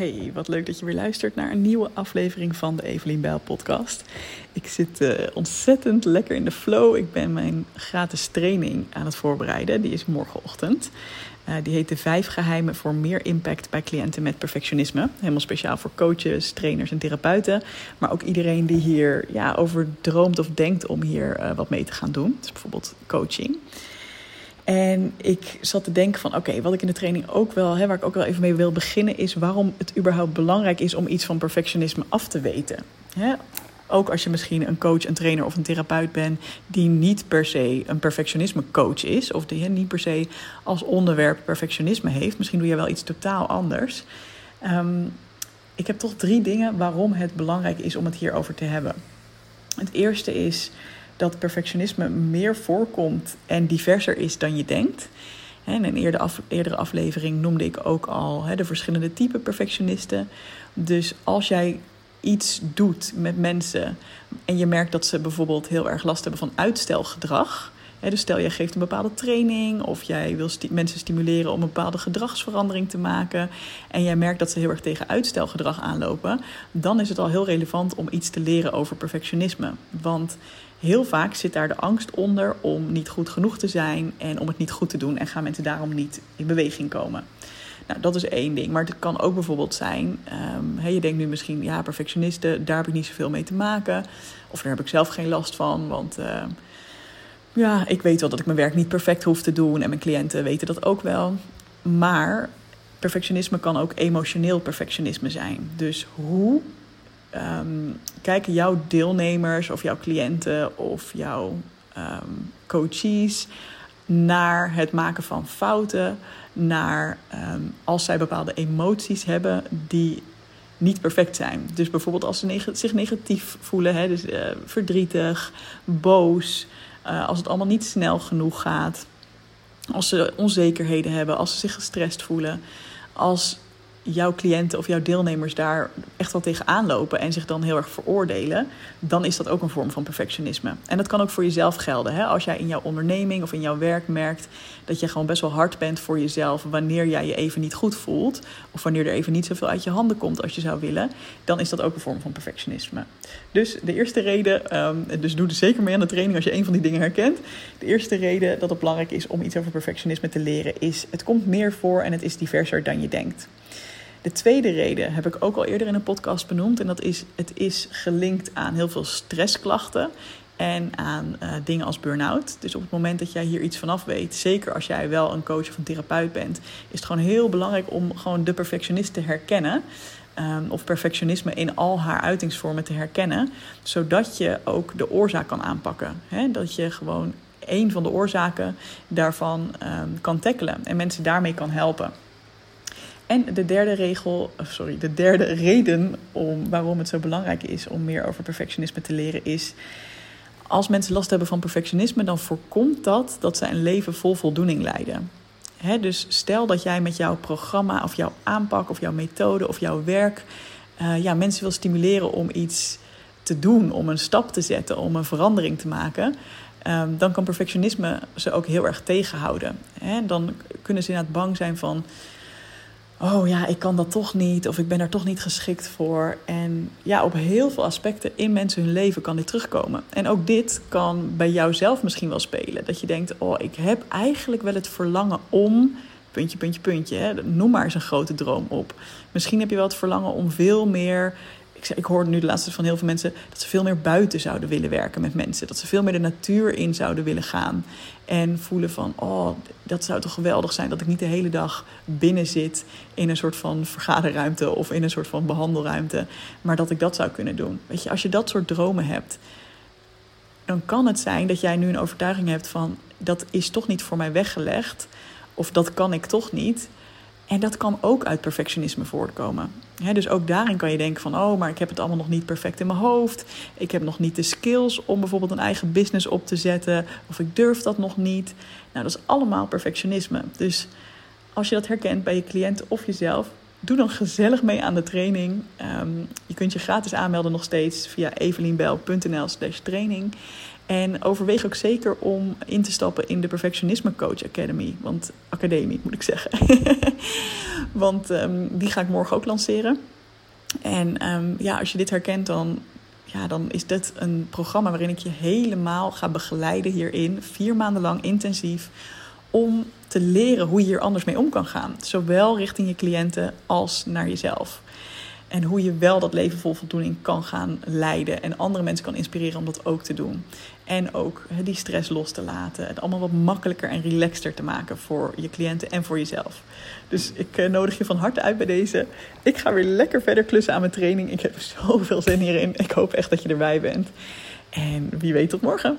Hey, wat leuk dat je weer luistert naar een nieuwe aflevering van de Evelien Bijl podcast. Ik zit uh, ontzettend lekker in de flow. Ik ben mijn gratis training aan het voorbereiden. Die is morgenochtend. Uh, die heet de vijf geheimen voor meer impact bij cliënten met perfectionisme. Helemaal speciaal voor coaches, trainers en therapeuten. Maar ook iedereen die hier ja, over droomt of denkt om hier uh, wat mee te gaan doen. Dus bijvoorbeeld coaching. En ik zat te denken van oké, wat ik in de training ook wel, hè, waar ik ook wel even mee wil beginnen, is waarom het überhaupt belangrijk is om iets van perfectionisme af te weten. Hè? Ook als je misschien een coach, een trainer of een therapeut bent die niet per se een perfectionisme coach is, of die niet per se als onderwerp perfectionisme heeft. Misschien doe je wel iets totaal anders. Um, ik heb toch drie dingen waarom het belangrijk is om het hierover te hebben. Het eerste is dat perfectionisme meer voorkomt en diverser is dan je denkt. In een eerdere, eerdere aflevering noemde ik ook al de verschillende typen perfectionisten. Dus als jij iets doet met mensen en je merkt dat ze bijvoorbeeld heel erg last hebben van uitstelgedrag. Dus stel jij geeft een bepaalde training of jij wil mensen stimuleren om een bepaalde gedragsverandering te maken. En jij merkt dat ze heel erg tegen uitstelgedrag aanlopen. Dan is het al heel relevant om iets te leren over perfectionisme. Want heel vaak zit daar de angst onder om niet goed genoeg te zijn en om het niet goed te doen. En gaan mensen daarom niet in beweging komen. Nou, dat is één ding. Maar het kan ook bijvoorbeeld zijn, um, je denkt nu misschien, ja, perfectionisten, daar heb ik niet zoveel mee te maken. Of daar heb ik zelf geen last van, want uh, ja, ik weet wel dat ik mijn werk niet perfect hoef te doen en mijn cliënten weten dat ook wel. Maar perfectionisme kan ook emotioneel perfectionisme zijn. Dus hoe um, kijken jouw deelnemers of jouw cliënten of jouw um, coaches naar het maken van fouten, naar um, als zij bepaalde emoties hebben die niet perfect zijn. Dus bijvoorbeeld als ze zich negatief voelen, hè, dus uh, verdrietig, boos, uh, als het allemaal niet snel genoeg gaat, als ze onzekerheden hebben, als ze zich gestrest voelen, als jouw cliënten of jouw deelnemers daar echt wel tegenaan lopen en zich dan heel erg veroordelen, dan is dat ook een vorm van perfectionisme. En dat kan ook voor jezelf gelden. Hè? Als jij in jouw onderneming of in jouw werk merkt dat je gewoon best wel hard bent voor jezelf wanneer jij je even niet goed voelt, of wanneer er even niet zoveel uit je handen komt als je zou willen, dan is dat ook een vorm van perfectionisme. Dus de eerste reden, um, dus doe er zeker mee aan de training als je een van die dingen herkent. De eerste reden dat het belangrijk is om iets over perfectionisme te leren is: het komt meer voor en het is diverser dan je denkt. De tweede reden heb ik ook al eerder in een podcast benoemd. En dat is, het is gelinkt aan heel veel stressklachten en aan uh, dingen als burn-out. Dus op het moment dat jij hier iets vanaf weet, zeker als jij wel een coach of een therapeut bent, is het gewoon heel belangrijk om gewoon de perfectionist te herkennen. Um, of perfectionisme in al haar uitingsvormen te herkennen, zodat je ook de oorzaak kan aanpakken. Dat je gewoon een van de oorzaken daarvan um, kan tackelen en mensen daarmee kan helpen. En de derde regel, sorry, de derde reden om waarom het zo belangrijk is om meer over perfectionisme te leren is. Als mensen last hebben van perfectionisme, dan voorkomt dat dat ze een leven vol voldoening leiden. Dus stel dat jij met jouw programma of jouw aanpak of jouw methode of jouw werk uh, ja, mensen wil stimuleren om iets te doen, om een stap te zetten, om een verandering te maken. Um, dan kan perfectionisme ze ook heel erg tegenhouden. He, dan kunnen ze inderdaad bang zijn van oh ja, ik kan dat toch niet of ik ben er toch niet geschikt voor. En ja, op heel veel aspecten in mensen hun leven kan dit terugkomen. En ook dit kan bij jou zelf misschien wel spelen. Dat je denkt, oh, ik heb eigenlijk wel het verlangen om puntje, puntje, puntje. Hè? Noem maar eens een grote droom op. Misschien heb je wel het verlangen om veel meer ik, ik hoor nu de laatste van heel veel mensen dat ze veel meer buiten zouden willen werken met mensen. Dat ze veel meer de natuur in zouden willen gaan. En voelen van, oh, dat zou toch geweldig zijn dat ik niet de hele dag binnen zit in een soort van vergaderruimte of in een soort van behandelruimte. Maar dat ik dat zou kunnen doen. Weet je, als je dat soort dromen hebt, dan kan het zijn dat jij nu een overtuiging hebt van, dat is toch niet voor mij weggelegd. Of dat kan ik toch niet. En dat kan ook uit perfectionisme voortkomen. dus ook daarin kan je denken van, oh, maar ik heb het allemaal nog niet perfect in mijn hoofd. Ik heb nog niet de skills om bijvoorbeeld een eigen business op te zetten. Of ik durf dat nog niet. Nou, dat is allemaal perfectionisme. Dus als je dat herkent bij je cliënt of jezelf, doe dan gezellig mee aan de training. Um, je kunt je gratis aanmelden nog steeds via evelienbel.nl slash training. En overweeg ook zeker om in te stappen in de Perfectionisme Coach Academy. Want academie moet ik zeggen. want ehm, die ga ik morgen ook lanceren. En ehm, ja, als je dit herkent, dan, ja, dan is dit een programma waarin ik je helemaal ga begeleiden hierin. Vier maanden lang intensief. Om te leren hoe je hier anders mee om kan gaan. Zowel richting je cliënten als naar jezelf. En hoe je wel dat leven vol voldoening kan gaan leiden. En andere mensen kan inspireren om dat ook te doen. En ook die stress los te laten. Het allemaal wat makkelijker en relaxter te maken voor je cliënten en voor jezelf. Dus ik eh, nodig je van harte uit bij deze. Ik ga weer lekker verder klussen aan mijn training. Ik heb zoveel zin hierin. Ik hoop echt dat je erbij bent. En wie weet tot morgen.